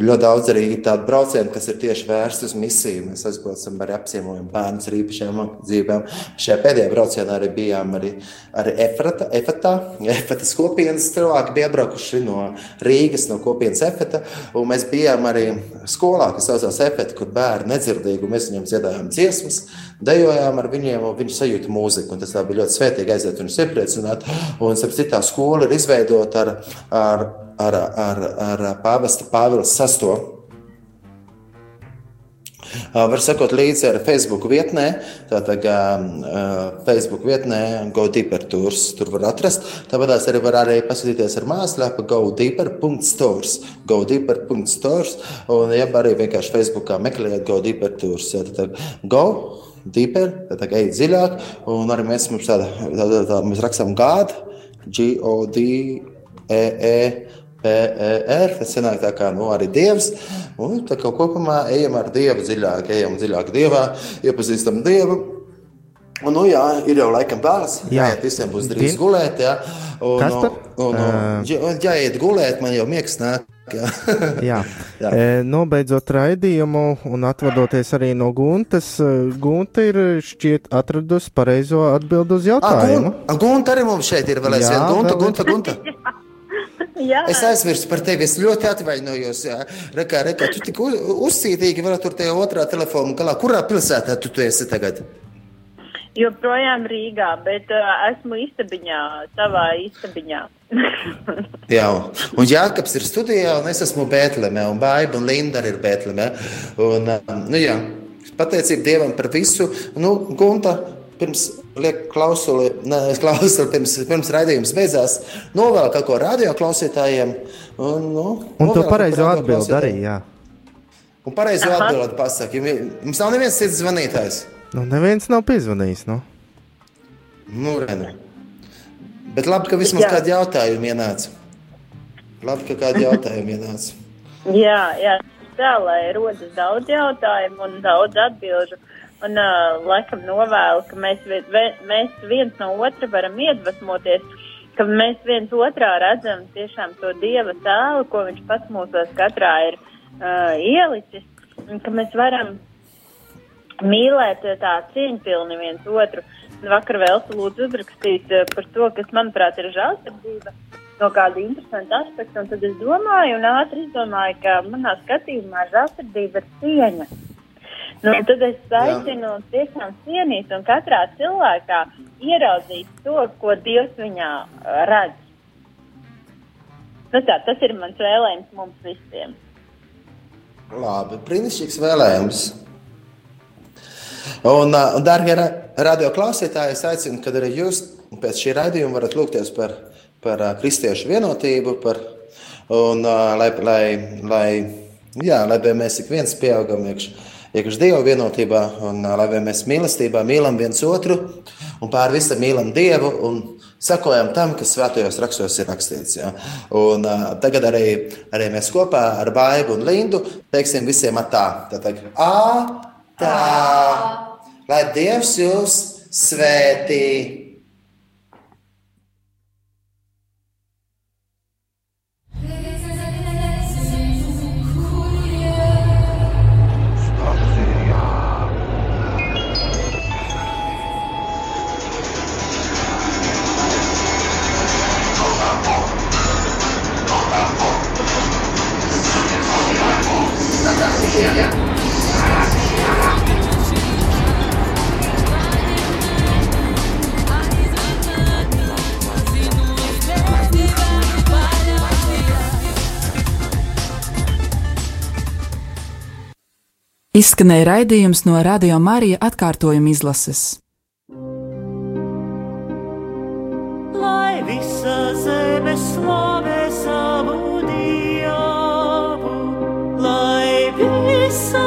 ļoti daudz arī tādu braucienu, kas ir tieši vērsti uz misiju. Mēs aizbraucam arī apciemojam bērnus ar īpašām dzīvēm. Šajā pēdējā braucienā arī bijām arī, arī Efrata, Efetā, (laughs) Efetas kopienas cilvēki bija atbraukuši no Rīgas, no kopienas Efeta, un mēs bijām arī skolā, kas saucās Efeta, kur bērni nedzirdīgi, un mēs viņiem dziedājām dziesmas, dejojām ar viņiem, un viņi sajūta mūziku, un tas bija ļoti svētīgi aiziet viņus iepriecināt, un citā skola ir izveidota ar, ar, ar, ar, ar pāvesta Pāvils VI. Uh, Var sekot līdzi ar Facebook vietnē, tātad uh, Facebook vietnē GoDeeper Tours. Tur var atrast. Tāpat arī var arī paskatīties ar mājaslapu GoDeeper.stores. GoDeeper.stores. Un, ja arī vienkārši Facebookā meklējat GoDeeper Tours. Jā, tad Go Deeper, tad ej dziļāk. Un arī mēs, mums tāda, tāda, tāda, mēs rakstām gādu, G-O-D-E-E. PER, tas sanāk tā kā nu, arī dievs. Un tā kā kopumā ejam ar dievu dziļāk, ejam dziļāk dievā, iepazīstam dievu. Un, nu, jā, ir jau laikam vēls. Jā. Jā, visiem būs drīz Din- gulēt. Jā, un, un, un, ja, un, ja iet gulēt, man jau miegs nāk. Jā. Jā. (laughs) Jā. E, nobeidzot raidījumu un atvadoties arī no Guntas, e, Gunta ir šķiet atradusi pareizo atbildu uz jautājumu. Gunta arī mums šeit ir vēl aizvien. Gunta, ir. Gunta, Gunta. (laughs) Jā, Es aizmirsu par tevi. Es ļoti atvainojos. Jā. Rekā, rekā, tu tik uzcītīgi vari tur tajā otrā telefona galā. Kurā pilsētā tu, tu esi tagad? Joprojām Rīgā, bet uh, esmu istabiņā, savā istabiņā. (laughs) Jā, un Jānis ir studijā, un es esmu Bēntlēmē, un Baiba un Linda ir Bēntlēmē. Un, um, nu, jā, pateicība Dievam par visu. Nu, Gunta, pirms klausuli, ne, (laughs) klausuli pirms, pirms raidījums beidzās, novēl kaut ko radio klausītājiem. Un, nu, Un to pareizo atbildi arī, jā. Un pareizo atbildi pasaka. Mums nav neviens cits zvanītājs. Nu, neviens nav piezvanījis, nu. Nu, re, nu. Bet labi, ka vismaz Jā. kādi jautājumi ienāca. Labi, ka kādi jautājumi ienāca. (laughs) Jā, jā, tā lai rodas daudz jautājumu un daudz atbilžu. Un uh, laikam novēlu, ka mēs, vi- vi- mēs viens no otra varam iedvesmoties, ka mēs viens otrā redzam tiešām to dieva tēlu, ko viņš pats mūsos katrā ir uh, ielicis, un ka mēs varam mīlēt eh, tā cieņpilni viens otru. Vakar vēl lūdzu uzrakstīt eh, par to, kas, manuprāt, ir žēlsirdība no kāda interesanta aspekta. Un tad es domāju, un ātri izdomāju, ka manā skatījumā žēlsirdība ir cieņa. Nu, tad es aicinu tiešām cienīt un katrā cilvēkā ieraudzīt to, ko Dievs viņā eh, redz. Nu, tā, tas ir mans vēlējums mums visiem. Labi, brīnišķīgs vēlējums. Un, darbie radio klausītāji, es aicinu, kad arī jūs pēc šī raidījuma varat lūgties par, par kristiešu vienotību, par, un, lai, lai, lai, jā, lai mēs ik viens pieaugam iekš, iekš Dieva vienotībā, un lai mēs mīlestībā mīlam viens otru, un pār visam mīlam Dievu, un sakojam tam, kas svētajos rakstos ir rakstīts. Ja? Un, uh, tagad arī, arī mēs kopā ar Baibu un Lindu teiksim visiem atā. Tātad, ā, tā, lai Dievs jūs svētī. Izskanēja raidījums no Radio Marija atkārtojuma izlases. Lai visa zeme slavē savu dievu, lai visa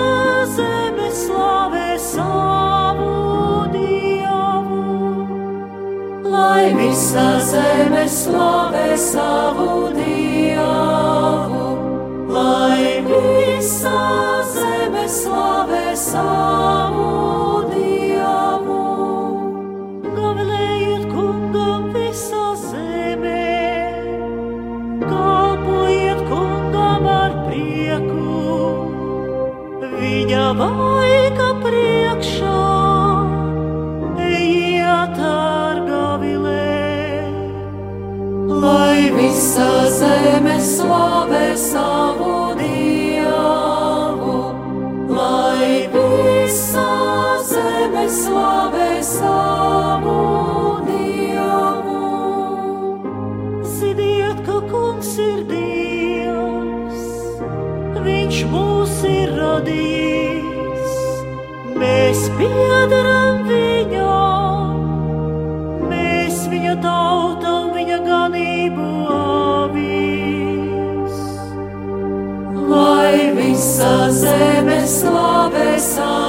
zeme slavē savu dievu, lai visa zeme slavē savu dievu, lai visa zeme slavē savu dievu. Gavilējiet kungam visā zemē, kalpojiet kungam ar prieku, viņa vaiga priekšā, visa zeme slavē savu visa zeme slavē savu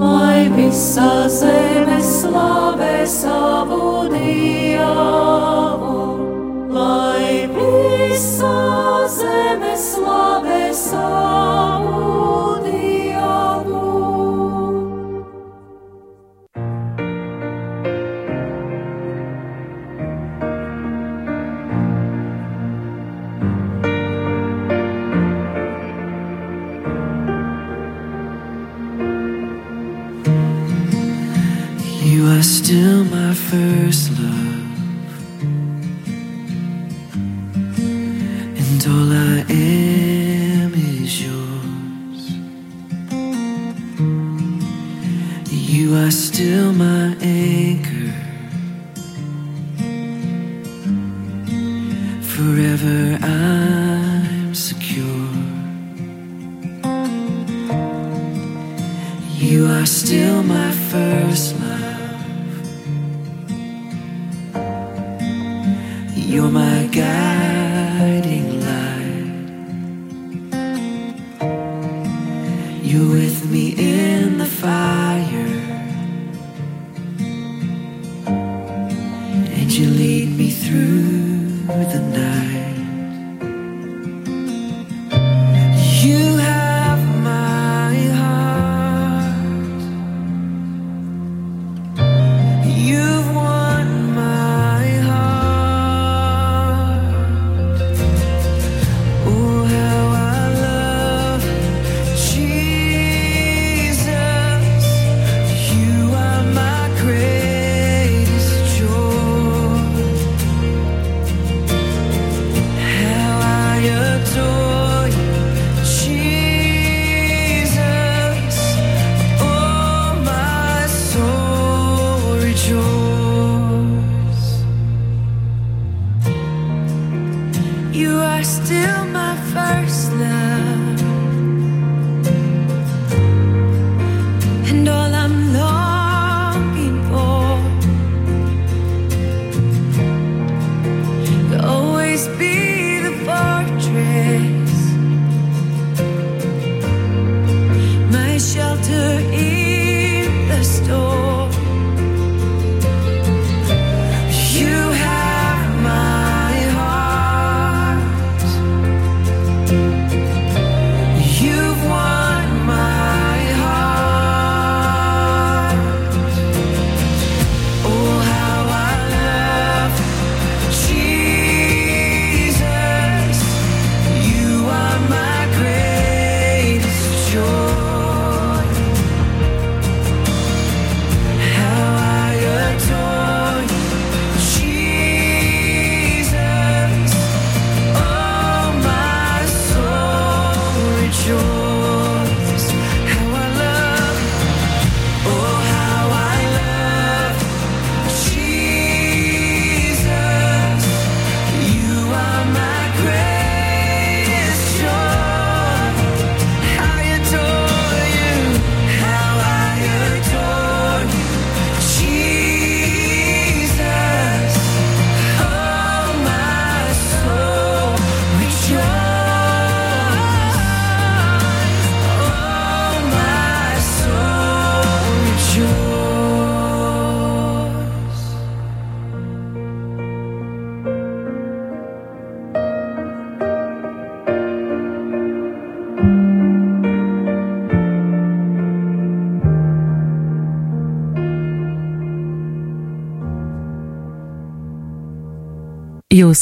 lai visa zeme slavē savu Dievu, lai visa zeme slavē savu Dievu. first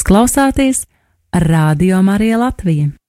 klausāties Radio Marija Latvija.